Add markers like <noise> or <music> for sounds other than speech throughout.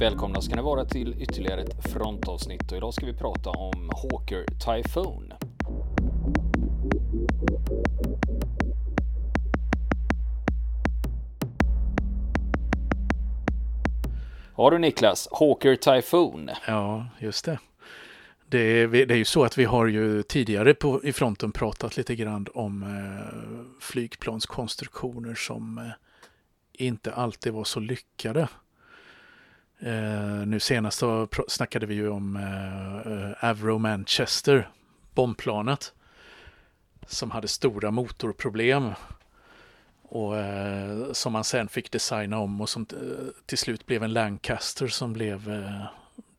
Välkomna ska ni vara till ytterligare ett frontavsnitt och idag ska vi prata om Hawker Typhoon. Ja du Niklas, Hawker Typhoon. Ja, just det. Det är, det är ju så att vi har ju tidigare på, i fronten pratat lite grann om eh, flygplanskonstruktioner som eh, inte alltid var så lyckade. Eh, nu senast så snackade vi ju om eh, eh, Avro Manchester, bombplanet, som hade stora motorproblem och eh, som man sen fick designa om och som eh, till slut blev en Lancaster som blev eh,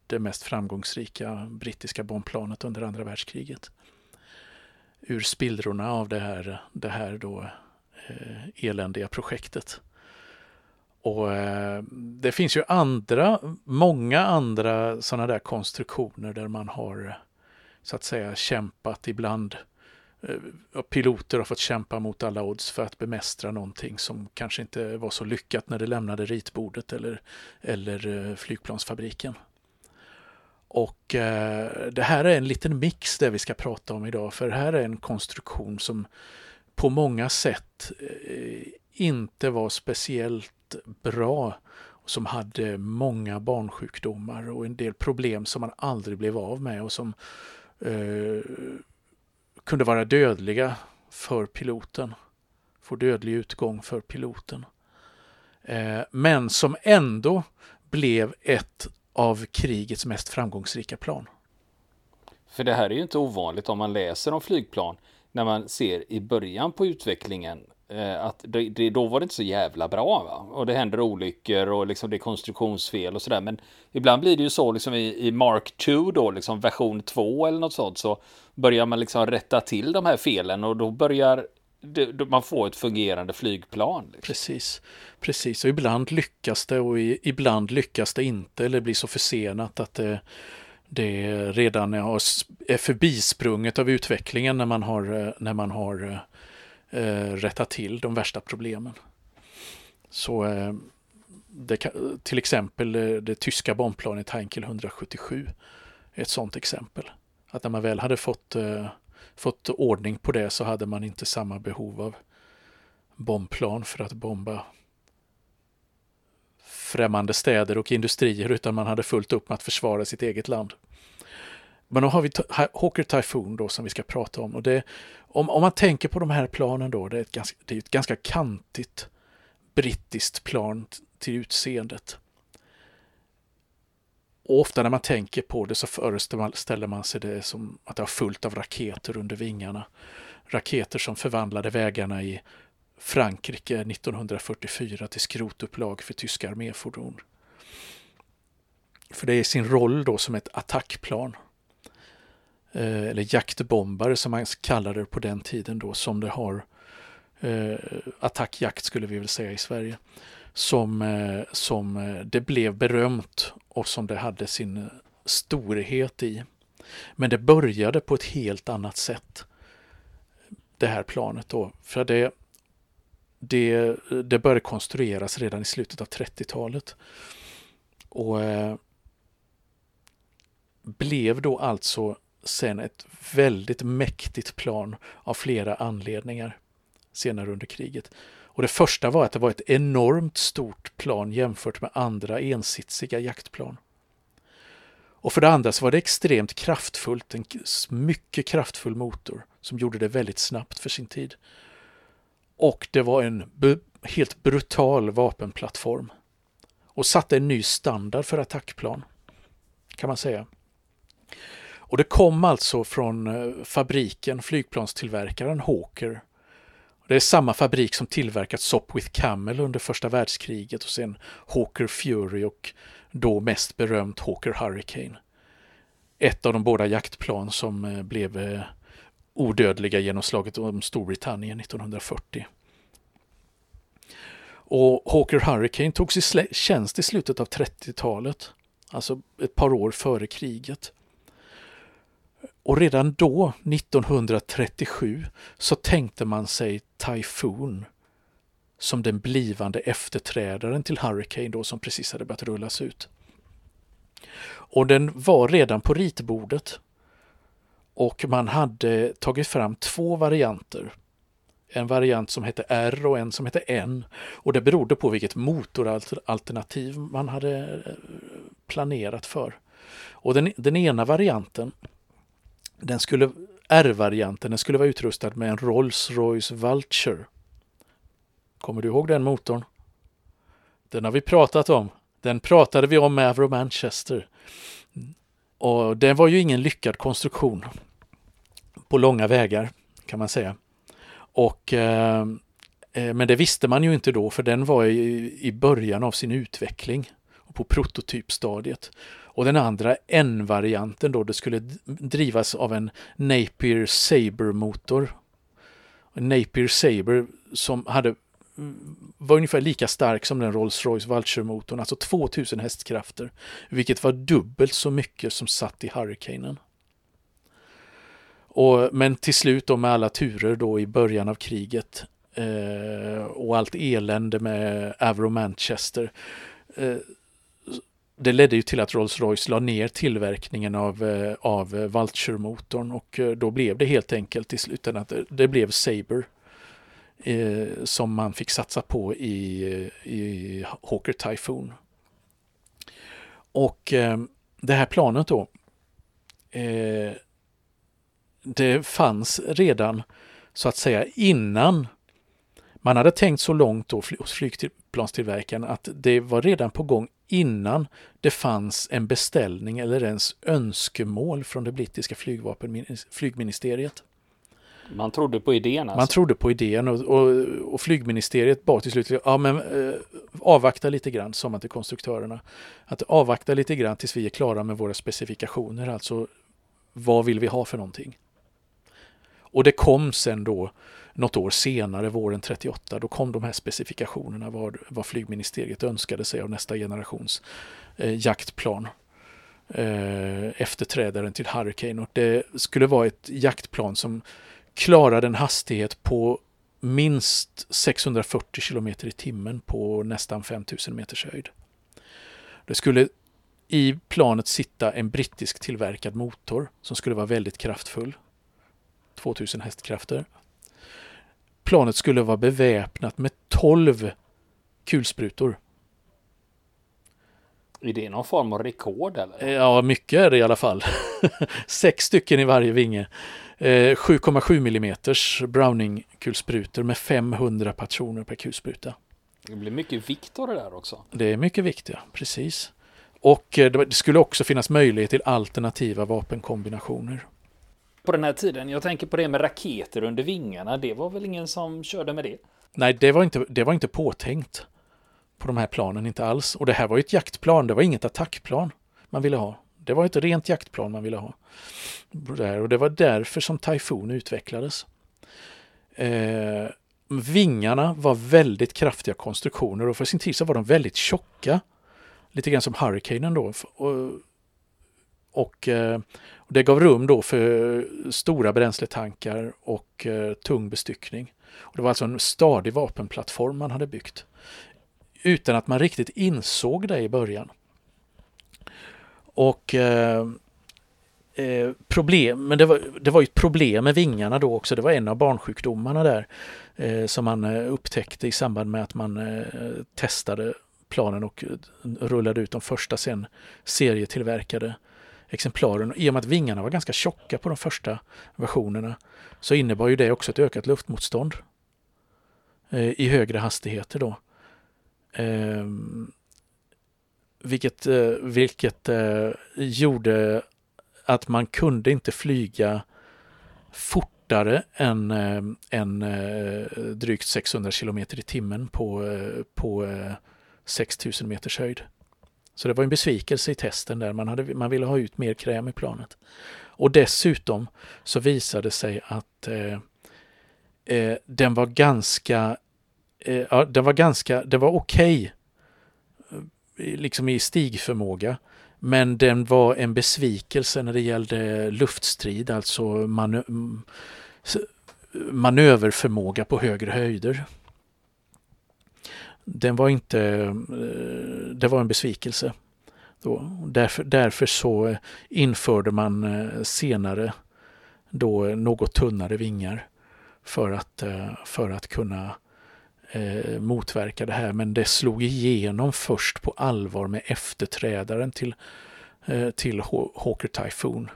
det mest framgångsrika brittiska bombplanet under andra världskriget. Ur spillrorna av det här, det här då eh, eländiga projektet. Och eh, det finns ju andra, många andra sådana där konstruktioner där man har så att säga kämpat ibland. Eh, piloter har fått kämpa mot alla odds för att bemästra någonting som kanske inte var så lyckat när det lämnade ritbordet eller, eller eh, flygplansfabriken. Och eh, det här är en liten mix det vi ska prata om idag, för det här är en konstruktion som på många sätt eh, inte var speciellt bra som hade många barnsjukdomar och en del problem som man aldrig blev av med och som eh, kunde vara dödliga för piloten. Få dödlig utgång för piloten. Eh, men som ändå blev ett av krigets mest framgångsrika plan. För det här är ju inte ovanligt om man läser om flygplan när man ser i början på utvecklingen Eh, att det, det, då var det inte så jävla bra. Va? Och det händer olyckor och liksom det är konstruktionsfel och sådär. Men ibland blir det ju så liksom i, i Mark 2 då, liksom version 2 eller något sånt, så börjar man liksom rätta till de här felen och då börjar det, man få ett fungerande flygplan. Liksom. Precis, precis. Och ibland lyckas det och ibland lyckas det inte eller blir så försenat att det, det redan är förbisprunget av utvecklingen när man har, eh, när man har eh, eh, rätta till de värsta problemen. Så eh, kan, till exempel eh, det tyska bombplanet Heinkel 177 är ett sådant exempel. Att när man väl hade fått, eh, fått ordning på det så hade man inte samma behov av bombplan för att bomba främmande städer och industrier utan man hade fullt upp med att försvara sitt eget land. Men då har vi Hawker Typhoon då som vi ska prata om. Och det, om, om man tänker på de här planen då, det är ett ganska, det är ett ganska kantigt brittiskt plan till utseendet. Och ofta när man tänker på det så föreställer man sig det som att det har fullt av raketer under vingarna. Raketer som förvandlade vägarna i Frankrike 1944 till skrotupplag för tyska arméfordon. För det är sin roll då som ett attackplan Eh, eller jaktbombare som man kallade det på den tiden då, som det har eh, attackjakt skulle vi väl säga i Sverige, som, eh, som eh, det blev berömt och som det hade sin eh, storhet i. Men det började på ett helt annat sätt, det här planet då, för det, det, det började konstrueras redan i slutet av 30-talet. Och eh, blev då alltså sen ett väldigt mäktigt plan av flera anledningar senare under kriget. Och det första var att det var ett enormt stort plan jämfört med andra ensitsiga jaktplan. Och för det andra så var det extremt kraftfullt, en mycket kraftfull motor som gjorde det väldigt snabbt för sin tid. Och det var en helt brutal vapenplattform och satte en ny standard för attackplan, kan man säga. Och det kom alltså från eh, fabriken, flygplanstillverkaren Hawker. Det är samma fabrik som tillverkat Sopwith Camel under första världskriget och sen Hawker Fury och då mest berömt Hawker Hurricane. Ett av de båda jaktplan som eh, blev eh, odödliga genom slaget om Storbritannien 1940. Och Hawker Hurricane togs i tjänst i slutet av 30-talet, alltså ett par år före kriget. Och redan då, 1937, så tänkte man sig Typhoon som den blivande efterträdaren till Hurricane då som precis hade börjat rullas ut. Och den var redan på ritbordet. Och man hade tagit fram två varianter. En variant som hette R och en som hette N. Och det berodde på vilket motoralternativ man hade eh, planerat för. Och den, den ena varianten, den skulle, R-varianten, den skulle vara utrustad med en Rolls-Royce Vulture. Kommer du ihåg den motorn? Den har vi pratat om. Den pratade vi om med Avro Manchester. Och den var ju ingen lyckad konstruktion på långa vägar kan man säga. Och, eh, eh men det visste man ju inte då för den var i, i början av sin utveckling och på prototypstadiet. Och den andra N-varianten då, det skulle drivas av en Napier Saber-motor. Napier Saber som hade mm, var ungefär lika stark som den Rolls-Royce Vulture-motorn, alltså 2000 hästkrafter, vilket var dubbelt så mycket som satt i Hurricanen. Och, men till slut då med alla turer då i början av kriget eh, och allt elände med Avro Manchester. Eh, det ledde ju till att Rolls-Royce la ner tillverkningen av, eh, av eh, Vulture-motorn och eh, då blev det helt enkelt i slutändan att det, blev Saber eh, som man fick satsa på i, i Hawker Typhoon. Och eh, det här planet då det fanns redan så att säga innan man hade tänkt så långt då hos flygplanstillverkaren att det var redan på gång innan det fanns en beställning eller ens önskemål från det brittiska flygministeriet. Man trodde på idén alltså. Man trodde på idén och, och, och flygministeriet bad till slut, ja men eh, avvakta lite grann, sa man till konstruktörerna. Att avvakta lite grann tills vi är klara med våra specifikationer, alltså vad vill vi ha för någonting? Och det kom sen då något år senare, våren 38, då kom de här specifikationerna vad, vad flygministeriet önskade sig av nästa generations eh, jaktplan. Eh, efterträdaren till Hurricane och det skulle vara ett jaktplan som klarade en hastighet på minst 640 km i timmen på nästan 5000 meters höjd. Det skulle i planet sitta en brittisk tillverkad motor som skulle vara väldigt kraftfull. 2000 hästkrafter. Planet skulle vara beväpnat med 12 kulsprutor. Är det någon form av rekord eller? Ja, mycket är det i alla fall. <laughs> Sex stycken i varje vinge. 7,7 mm Browning-kulsprutor med 500 patroner per kulspruta. Det blir mycket vikt av det där också. Det är mycket vikt, ja. Precis. Och eh, det skulle också finnas möjlighet till alternativa vapenkombinationer på den här tiden. Jag tänker på det med raketer under vingarna. Det var väl ingen som körde med det? Nej, det var inte, det var inte påtänkt på de här planen, inte alls. Och det här var ju ett jaktplan, det var inget attackplan man ville ha. Det var ett rent jaktplan man ville ha. Och det var därför som Typhoon utvecklades. Eh, vingarna var väldigt kraftiga konstruktioner och för sin tid så var de väldigt tjocka. Lite grann som Hurricanen då. Och, och eh, och det gav rum då för stora bränsletankar och eh, tung bestyckning. Och det var alltså en stadig vapenplattform man hade byggt. Utan att man riktigt insåg det i början. Och eh, eh, problem, men det var, det var ett problem med vingarna då också. Det var en av barnsjukdomarna där eh, som man eh, upptäckte i samband med att man eh, testade planen och rullade ut de första sen serietillverkade exemplaren. I och med att vingarna var ganska tjocka på de första versionerna så innebar ju det också ett ökat luftmotstånd eh, i högre hastigheter då. Ehm, eh, vilket eh, vilket gjorde att man kunde inte flyga fortare än, eh, än eh, drygt 600 km i timmen på, eh, på 6000 meters höjd. Så det var en besvikelse i testen där. Man, hade, man ville ha ut mer kräm i planet. Och dessutom så visade det sig att eh, eh, den var ganska, eh, ja, den var ganska, det var okej okay, liksom i stigförmåga. Men den var en besvikelse när det gällde luftstrid, alltså manö manöverförmåga på högre höjder den var inte, eh, det var en besvikelse. Då, därför, därför så eh, införde man eh, senare då något tunnare vingar för att, för att kunna eh, motverka det här. Men det slog igenom först på allvar med efterträdaren till, eh, till Hawker Typhoon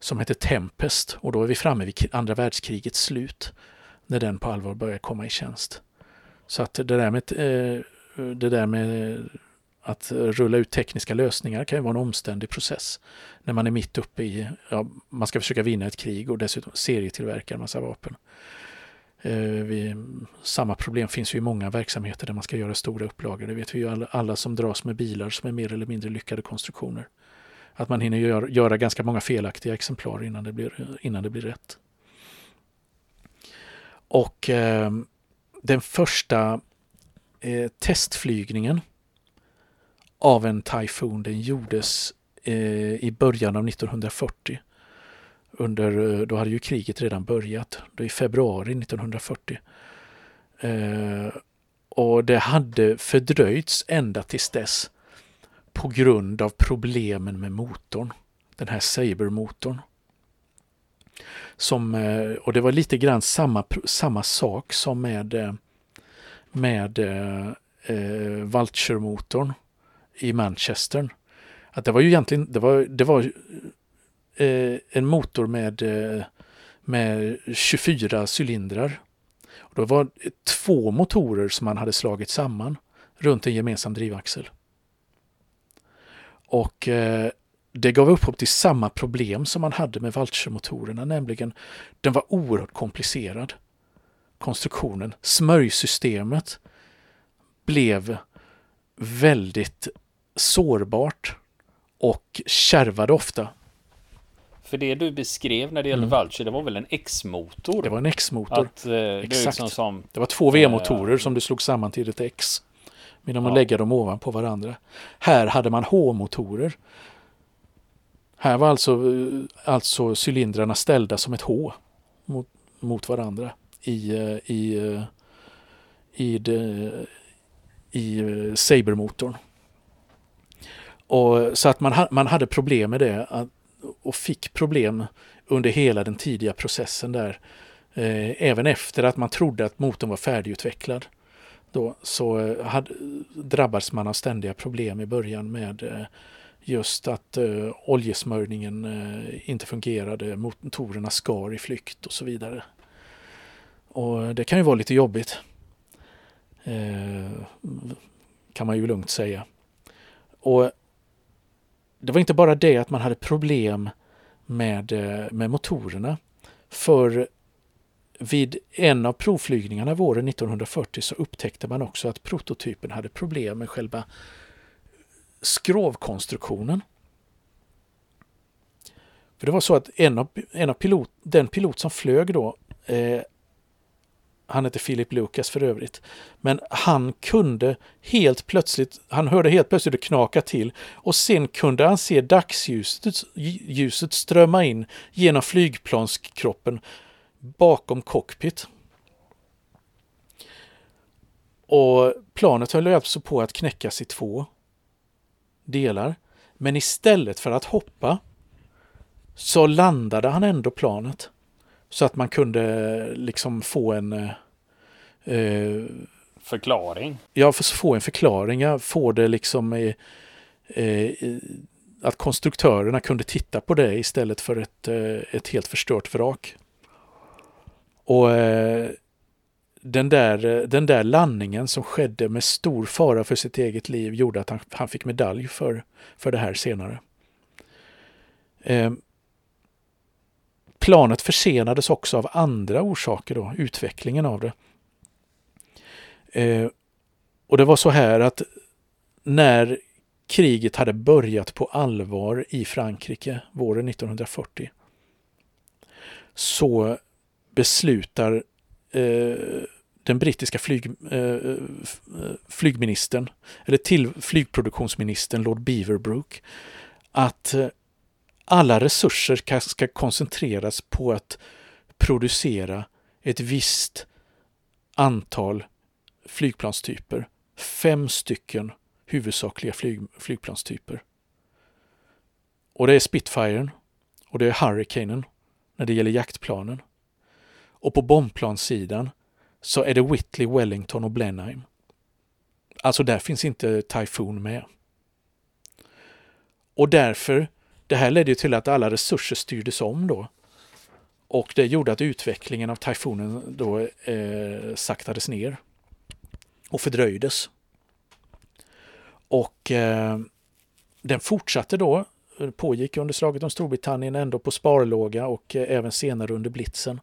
som hette Tempest och då är vi framme vid andra världskrigets slut när den på allvar börjar komma i tjänst. Så att det där med, eh, det där med att rulla ut tekniska lösningar kan ju vara en omständig process när man är mitt uppe i, ja, man ska försöka vinna ett krig och dessutom serietillverka en massa vapen. Eh, vi, samma problem finns ju i många verksamheter där man ska göra stora upplagor. Det vet vi ju alla, alla som dras med bilar som är mer eller mindre lyckade konstruktioner. Att man hinner gör, göra ganska många felaktiga exemplar innan det blir, innan det blir rätt. Och eh, den första eh, testflygningen av en Typhoon den gjordes eh, i början av 1940 under, eh, då hade ju kriget redan börjat, då i februari 1940. Eh, och det hade fördröjts ända tills dess på grund av problemen med motorn, den här Saber-motorn. Som, eh, och det var lite grann samma, samma sak som med, eh, med eh, eh, Vulture-motorn i Manchester. Att det var ju egentligen, det var, det var eh, en motor med, med 24 cylindrar. Och det var två motorer som man hade slagit samman runt en gemensam drivaxel. Och eh, det gav upphov till samma problem som man hade med Valcher-motorerna, nämligen den var oerhört komplicerad. Konstruktionen, smörjsystemet blev väldigt sårbart och kärvade ofta. För det du beskrev när det gäller mm. Vulture, det var väl en X-motor? Det var en X-motor. Att, eh, det, liksom som, det var två V-motorer äh, som du slog samman till ett X. Medan man ja. lägger dem ovanpå varandra. Här hade man H-motorer. Här var alltså, eh, alltså cylindrarna ställda som ett H mot, mot varandra i, eh, i, eh, i, i, i Saber-motorn. Och, så att man, man hade problem med det och fick problem under hela den tidiga processen där. Eh, även efter att man trodde att motorn var färdigutvecklad. Då, så hade, drabbades man av ständiga problem i början med eh, just att eh, oljesmörjningen eh, inte fungerade, motorerna skar i flykt och så vidare. Och det kan ju vara lite jobbigt. Eh, kan man ju lugnt säga. Och det var inte bara det att man hade problem med, eh, med motorerna. För vid en av provflygningarna våren 1940 så upptäckte man också att prototypen hade problem med själva skrovkonstruktionen. För det var så att en av, en av pilot, den pilot som flög då eh, han hette Philip Lucas för övrigt. Men han kunde helt plötsligt, han hörde helt plötsligt det knaka till och sen kunde han se dagsljuset ljuset strömma in genom flygplanskroppen bakom cockpit. Och planet höll alltså på att knäckas i två delar. Men istället för att hoppa så landade han ändå planet. Så att man kunde liksom få en... Eh, förklaring? Ja, för få en förklaring. Ja, få det liksom... Eh, eh, att konstruktörerna kunde titta på det istället för ett, eh, ett helt förstört vrak. Och eh, den där, den där landningen som skedde med stor fara för sitt eget liv gjorde att han, han fick medalj för, för det här senare. Eh, Planet försenades också av andra orsaker, då, utvecklingen av det. Eh, och det var så här att när kriget hade börjat på allvar i Frankrike våren 1940 så beslutar eh, den brittiska flyg, eh, eh, flygministern, eller till flygproduktionsministern Lord Beaverbrook, att eh, alla resurser ska koncentreras på att producera ett visst antal flygplanstyper. Fem stycken huvudsakliga flyg, flygplanstyper Och det är Spitfiren och det är Hurricanen när det gäller jaktplanen. Och på bombplanssidan så är det Whitley, Wellington och Blenheim. Alltså där finns inte Typhoon med. Och därför, det här ledde till att alla resurser styrdes om då. Och det gjorde att utvecklingen av Typhoonen då eh, saktades ner och fördröjdes. Och eh, den fortsatte då, pågick under slaget om Storbritannien ändå på sparlåga och eh, även senare under blitzen.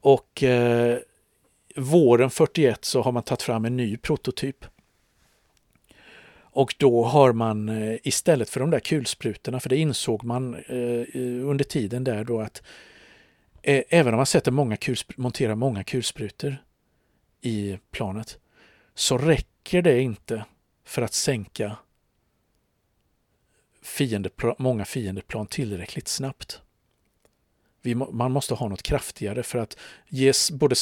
Och eh, våren 41 så har man tagit fram en ny prototyp. Och då har man eh, istället för de där kulsprutorna, för det insåg man eh, under tiden där då att eh, även om man sätter många monterar många kulsprutor i planet så räcker det inte för att sänka fiendeplan, många fiendeplan tillräckligt snabbt. Vi, man måste ha något kraftigare för att ge både,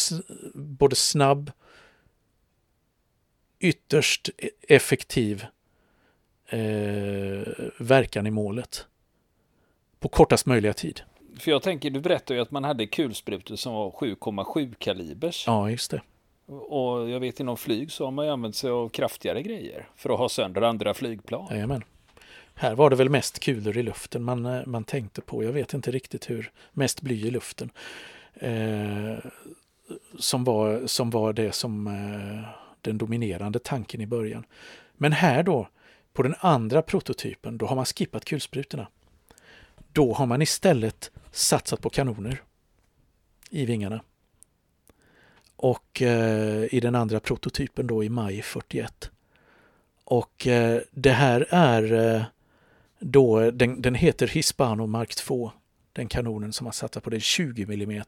både snabb, ytterst e-, effektiv eh, verkan i målet på kortast möjliga tid. För jag tänker, du berättade ju att man hade kulsprutor som var 7,7 kalibers. Ja, just det. Och jag vet inom flyg så har man ju använt sig av kraftigare grejer för att ha sönder andra flygplan. Jajamän. Här var det väl mest kulor i luften man, eh, man tänkte på. Jag vet inte riktigt hur. Mest bly i luften. Eh, som, var, som var det som eh, den dominerande tanken i början. Men här då, på den andra prototypen, då har man skippat kulsprutorna. Då har man istället satsat på kanoner i vingarna. Och eh, i den andra prototypen då i maj 41. Och eh, det här är eh, då, den, den heter Hispano Mark 2, den kanonen som man satte på. Det är 20 mm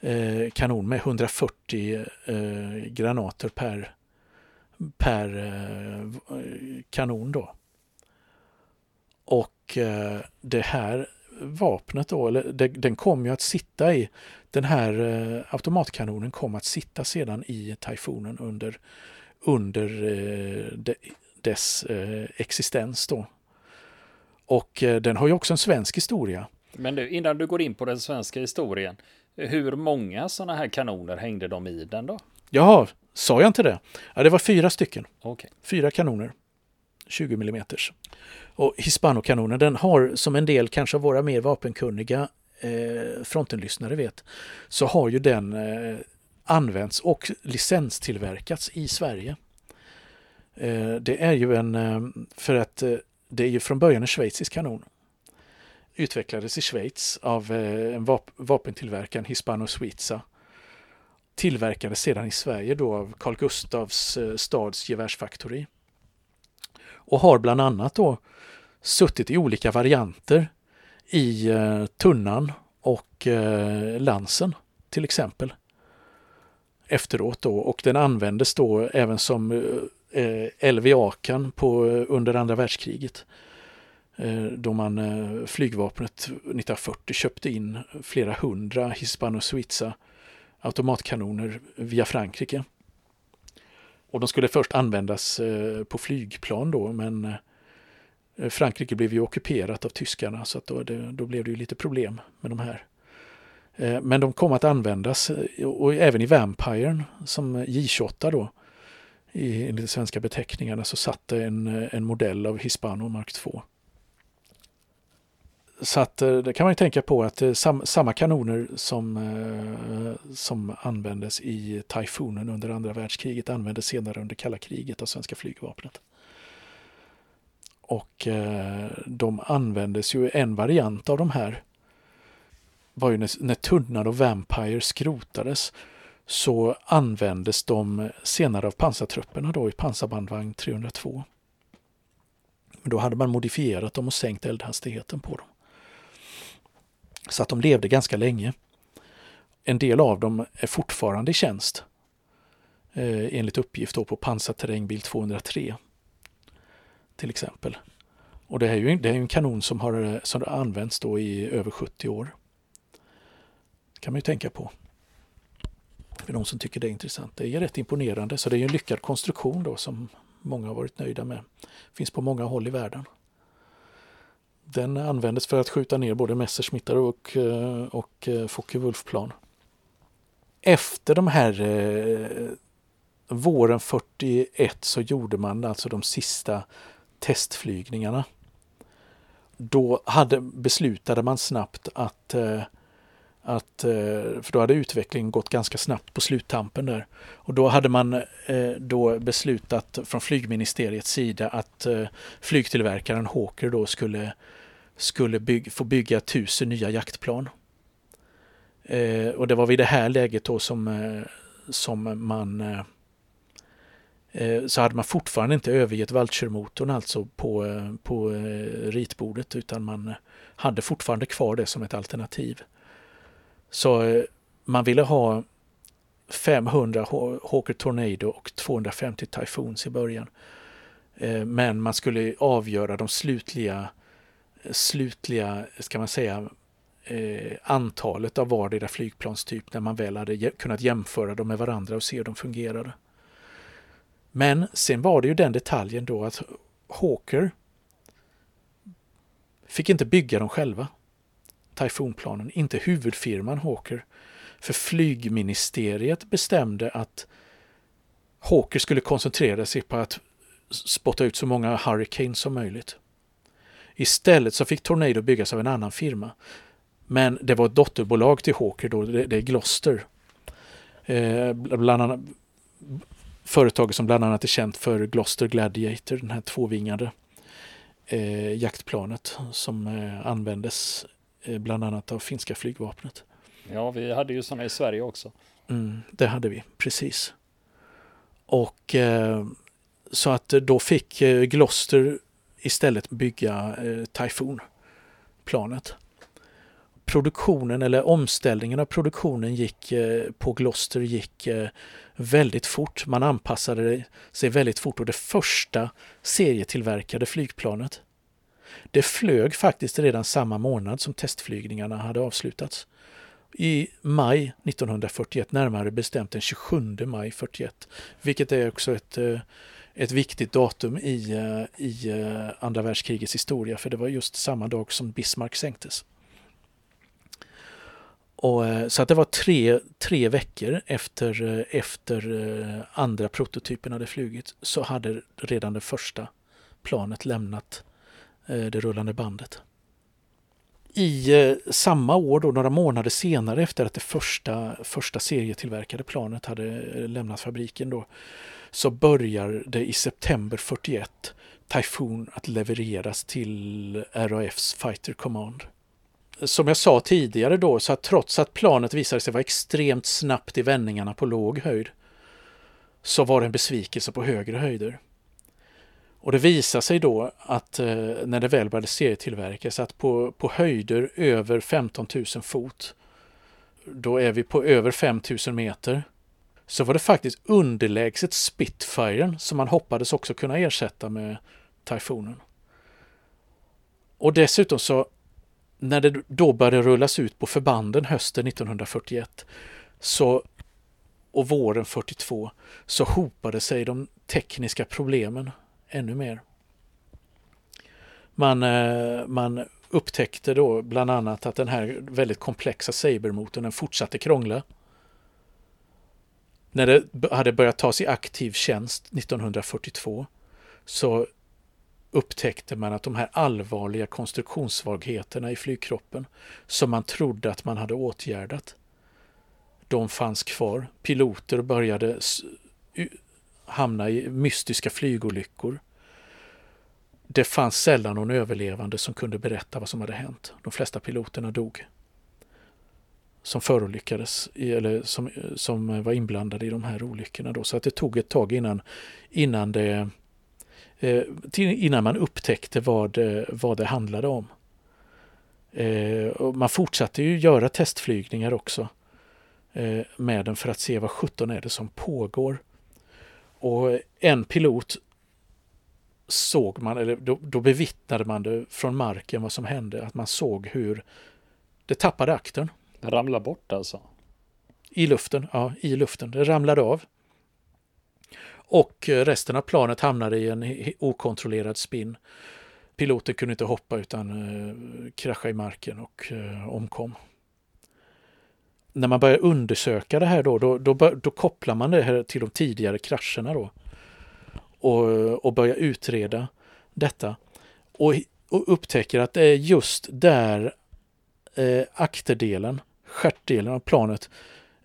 eh, kanon med 140 eh, granater per, per eh, kanon då. Och eh, det här vapnet då, eller det, den kom ju att sitta i, den här eh, automatkanonen kom att sitta sedan i Typhonen under, under eh, de, dess eh, existens då. Och eh, den har ju också en svensk historia. Men du, innan du går in på den svenska historien, hur många sådana här kanoner hängde de i den då? Jaha, sa jag inte det? Ja, det var fyra stycken. Okay. Fyra kanoner. 20 mm. Och Hispano-kanonen, den har som en del kanske av våra mer vapenkunniga eh, frontenlyssnare vet, så har ju den eh, använts och licenstillverkats i Sverige. Eh, det är ju en, eh, för att eh, det är ju från början en schweizisk kanon. Utvecklades i Schweiz av eh, en vap vapentillverkaren Hispano Suiza. Tillverkades sedan i Sverige då av Carl Gustavs eh, stads gevärsfaktori. Och har bland annat då suttit i olika varianter i eh, tunnan och eh, lansen till exempel. Efteråt då och den användes då även som eh, eh, LVA-kan på, eh, under andra världskriget. Eh, då man eh, flygvapnet 1940 köpte in flera hundra Hispano Suiza automatkanoner via Frankrike. Och de skulle först användas eh, på flygplan då men eh, Frankrike blev ju ockuperat av tyskarna så att då, det, då blev det ju lite problem med de här. Men de kom att användas och även i Vampiren som J28 då. I, enligt de svenska beteckningarna så satt det en, en modell av Hispano Mark 2. Så att eh, det kan man ju tänka på att eh, sam, samma kanoner som, eh, som användes i Typhonen under andra världskriget användes senare under kalla kriget av svenska flygvapnet. Och de användes ju, en variant av de här var ju när, när Tunnan och Vampire skrotades så användes de senare av pansartrupperna då i pansarbandvagn 302. Men då hade man modifierat dem och sänkt eldhastigheten på dem. Så att de levde ganska länge. En del av dem är fortfarande i tjänst. Eh, enligt uppgift då på pansarterrängbil 203 till exempel. Och det är ju, det är en kanon som har, som har använts då i över 70 år. Det kan man ju tänka på. För de som tycker det är intressant. Det är rätt imponerande, så det är en lyckad konstruktion då som många har varit nöjda med. Finns på många håll i världen. den användes för att skjuta ner både Messerschmittar och, eh, och eh, Focke-Wulf-plan. Efter de här eh, våren 41 så gjorde man alltså de sista testflygningarna. Då hade, beslutade man snabbt att eh, att, eh, för då hade utvecklingen gått ganska snabbt på sluttampen där. Och då hade man eh, då beslutat från flygministeriets sida att eh, flygtillverkaren Hawker då skulle, skulle bygg, få bygga tusen nya jaktplan. Och det var vid det här läget då som, som man så hade man fortfarande inte övergett Vulture-motorn alltså på, på ritbordet utan man hade fortfarande kvar det som ett alternativ. Så eh, man ville ha 500 Hawker Tornado och 250 Typhoons i början. Eh, men man skulle avgöra de slutliga, slutliga ska man säga, eh, antalet av vardera flygplanstyp när man väl hade kunnat jämföra dem med varandra och se hur de fungerade. Men sen var det ju den detaljen då att Hawker fick inte bygga dem själva. Typhoonplanen, inte huvudfirman Hawker. För flygministeriet bestämde att Hawker skulle koncentrera sig på att spotta ut så många hurricanes som möjligt. Istället så fick Tornado byggas av en annan firma. Men det var ett dotterbolag till Hawker då, det, är Gloster. Eh, bland annat, företaget som bland annat är känt för Gloster Gladiator, den här tvåvingade eh, jaktplanet som eh, användes bland annat av finska flygvapnet. Ja, vi hade ju sådana i Sverige också. Mm, det hade vi, precis. Och eh, så att då fick eh, Gloster istället bygga eh, Typhoon-planet. Produktionen eller omställningen av produktionen gick eh, på Gloster gick eh, väldigt fort. Man anpassade sig väldigt fort och det första serietillverkade flygplanet det flög faktiskt redan samma månad som testflygningarna hade avslutats. I maj 1941, närmare bestämt den 27 maj 41, vilket är också ett, eh, ett viktigt datum i, eh, i eh, andra världskrigets historia, för det var just samma dag som Bismarck sänktes. Och, så att det var tre, tre veckor efter, efter andra prototypen hade flugit så hade redan det första planet lämnat Eh, det rullande bandet. I eh, samma år, då, några månader senare efter att det första, första serietillverkade planet hade eh, lämnat fabriken, då, så börjar det i september 41 Typhoon att levereras till RAFs Fighter Command. Som jag sa tidigare då, så att trots att planet visade sig vara extremt snabbt i vändningarna på låg höjd, så var det en besvikelse på högre höjder. Och det visar sig då att eh, när det väl började serietillverkas att på, på höjder över 15 000 fot, då är vi på över 5 000 meter, så var det faktiskt underlägset Spitfiren som man hoppades också kunna ersätta med Typhonen. Och dessutom så när det då började rullas ut på förbanden hösten 1941 så, och våren 42 så hopade sig de tekniska problemen ännu mer. Man, eh, man upptäckte då bland annat att den här väldigt komplexa sabermotorn den fortsatte krångla. När det hade börjat tas i aktiv tjänst 1942 så upptäckte man att de här allvarliga konstruktionssvagheterna i flygkroppen som man trodde att man hade åtgärdat, de fanns kvar. Piloter började hamna i mystiska flygolyckor. Det fanns sällan någon överlevande som kunde berätta vad som hade hänt. De flesta piloterna dog. Som förolyckades, eller som, som var inblandade i de här olyckorna. Då. Så att det tog ett tag innan, innan, det, eh, innan man upptäckte vad, eh, vad det handlade om. Eh, man fortsatte ju göra testflygningar också med den för att se vad 17 är det som pågår. Och en pilot såg man, eller då, då bevittnade man det från marken vad som hände, att man såg hur det tappade aktern. Det ramlade bort alltså? I luften, ja, i luften. Det ramlade av. Och resten av planet hamnade i en okontrollerad spinn. Piloten kunde inte hoppa utan eh, krascha i marken och eh, omkom. När man börjar undersöka det här då, då, då, då kopplar man det här till de tidigare krascherna då. Och, och börjar utreda detta. Och, och upptäcker att det är just där eh, akterdelen, stjärtdelen av planet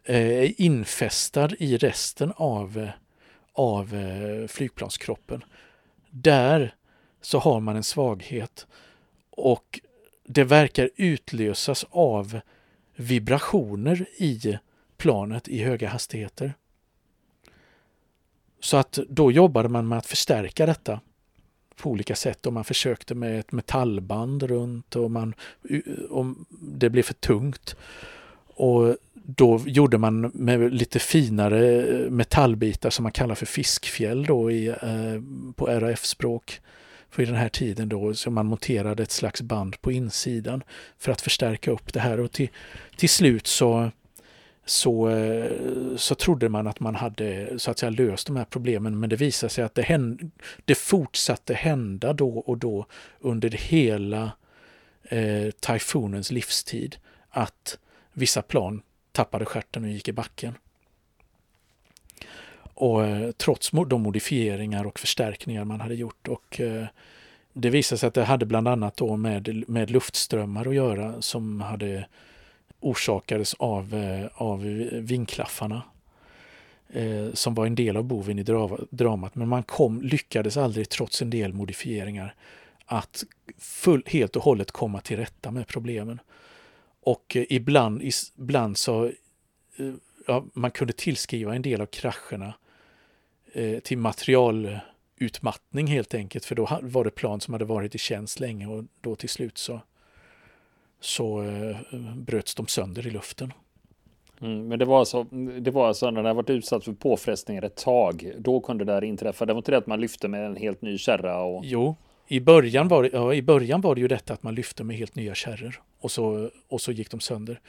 eh, är infästad i resten av, eh, av eh, flygplanskroppen. Där så har man en svaghet och det verkar utlösas av vibrationer i planet i höga hastigheter. Så att då jobbade man med att förstärka detta på olika sätt och man försökte med ett metallband runt och, man, och det blev för tungt. Och då gjorde man med lite finare metallbitar som man kallar för fiskfjäll då i, eh, på RAF-språk för i den här tiden då så man monterade ett slags band på insidan för att förstärka upp det här och till, till slut så så, eh, så trodde man att man hade så att säga löst de här problemen men det visade sig att det, hände, det fortsatte hända då och då under hela eh, tyfonens livstid att vissa plan tappade skärten och gick i backen. Och eh, trots de modifieringar och förstärkningar man hade gjort och eh, det visade sig att det hade bland annat då med, med luftströmmar att göra som hade orsakades av, eh, av vinklaffarna eh, som var en del av boven i dramat. Men man kom, lyckades aldrig, trots en del modifieringar, att full, helt och hållet komma till rätta med problemen. Och eh, ibland, ibland så eh, ja, man kunde tillskriva en del av krascherna eh, till materialutmattning helt enkelt, för då var det plan som hade varit i tjänst länge och då till slut så så eh, bröts de sönder i luften. Mm, men det var, alltså, det var alltså när den varit utsatt för påfrestningar ett tag. Då kunde det här inträffa. Det var inte det att man lyfte med en helt ny kärra? Och... Jo, i början, var det, ja, i början var det ju detta att man lyfte med helt nya kärror och så, och så gick de sönder.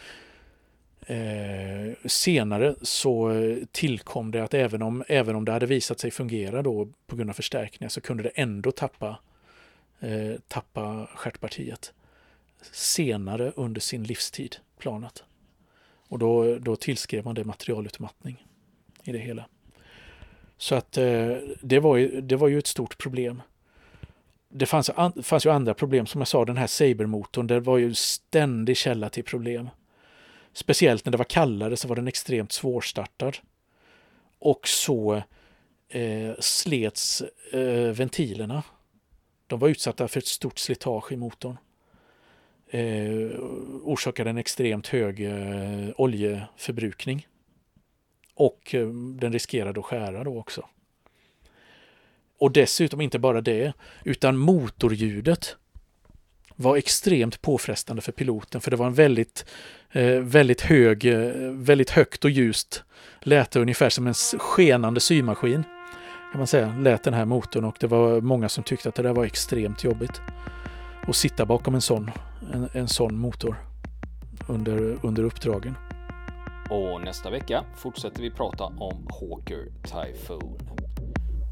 Eh, senare så tillkom det att även om, även om det hade visat sig fungera då på grund av förstärkningar så kunde det ändå tappa, eh, tappa stjärtpartiet senare under sin livstid, planet. Och då, då tillskrev man det materialutmattning i det hela. Så att eh, det, var ju, det var ju ett stort problem. Det fanns, an, fanns ju andra problem, som jag sa, den här sabermotorn, det var ju ständig källa till problem. Speciellt när det var kallare så var den extremt svårstartad. Och så eh, slets eh, ventilerna. De var utsatta för ett stort slitage i motorn eh, orsakade en extremt hög eh, oljeförbrukning. Och eh, den riskerade att skära då också. Och dessutom inte bara det, utan motorljudet var extremt påfrestande för piloten för det var en väldigt, eh, väldigt hög, eh, väldigt högt och ljust lät ungefär som en skenande symaskin. Kan man säga, lät den här motorn och det var många som tyckte att det där var extremt jobbigt. Att sitta bakom en sån en, en sån motor under, under uppdragen. Och nästa vecka fortsätter vi prata om Hawker Typhoon.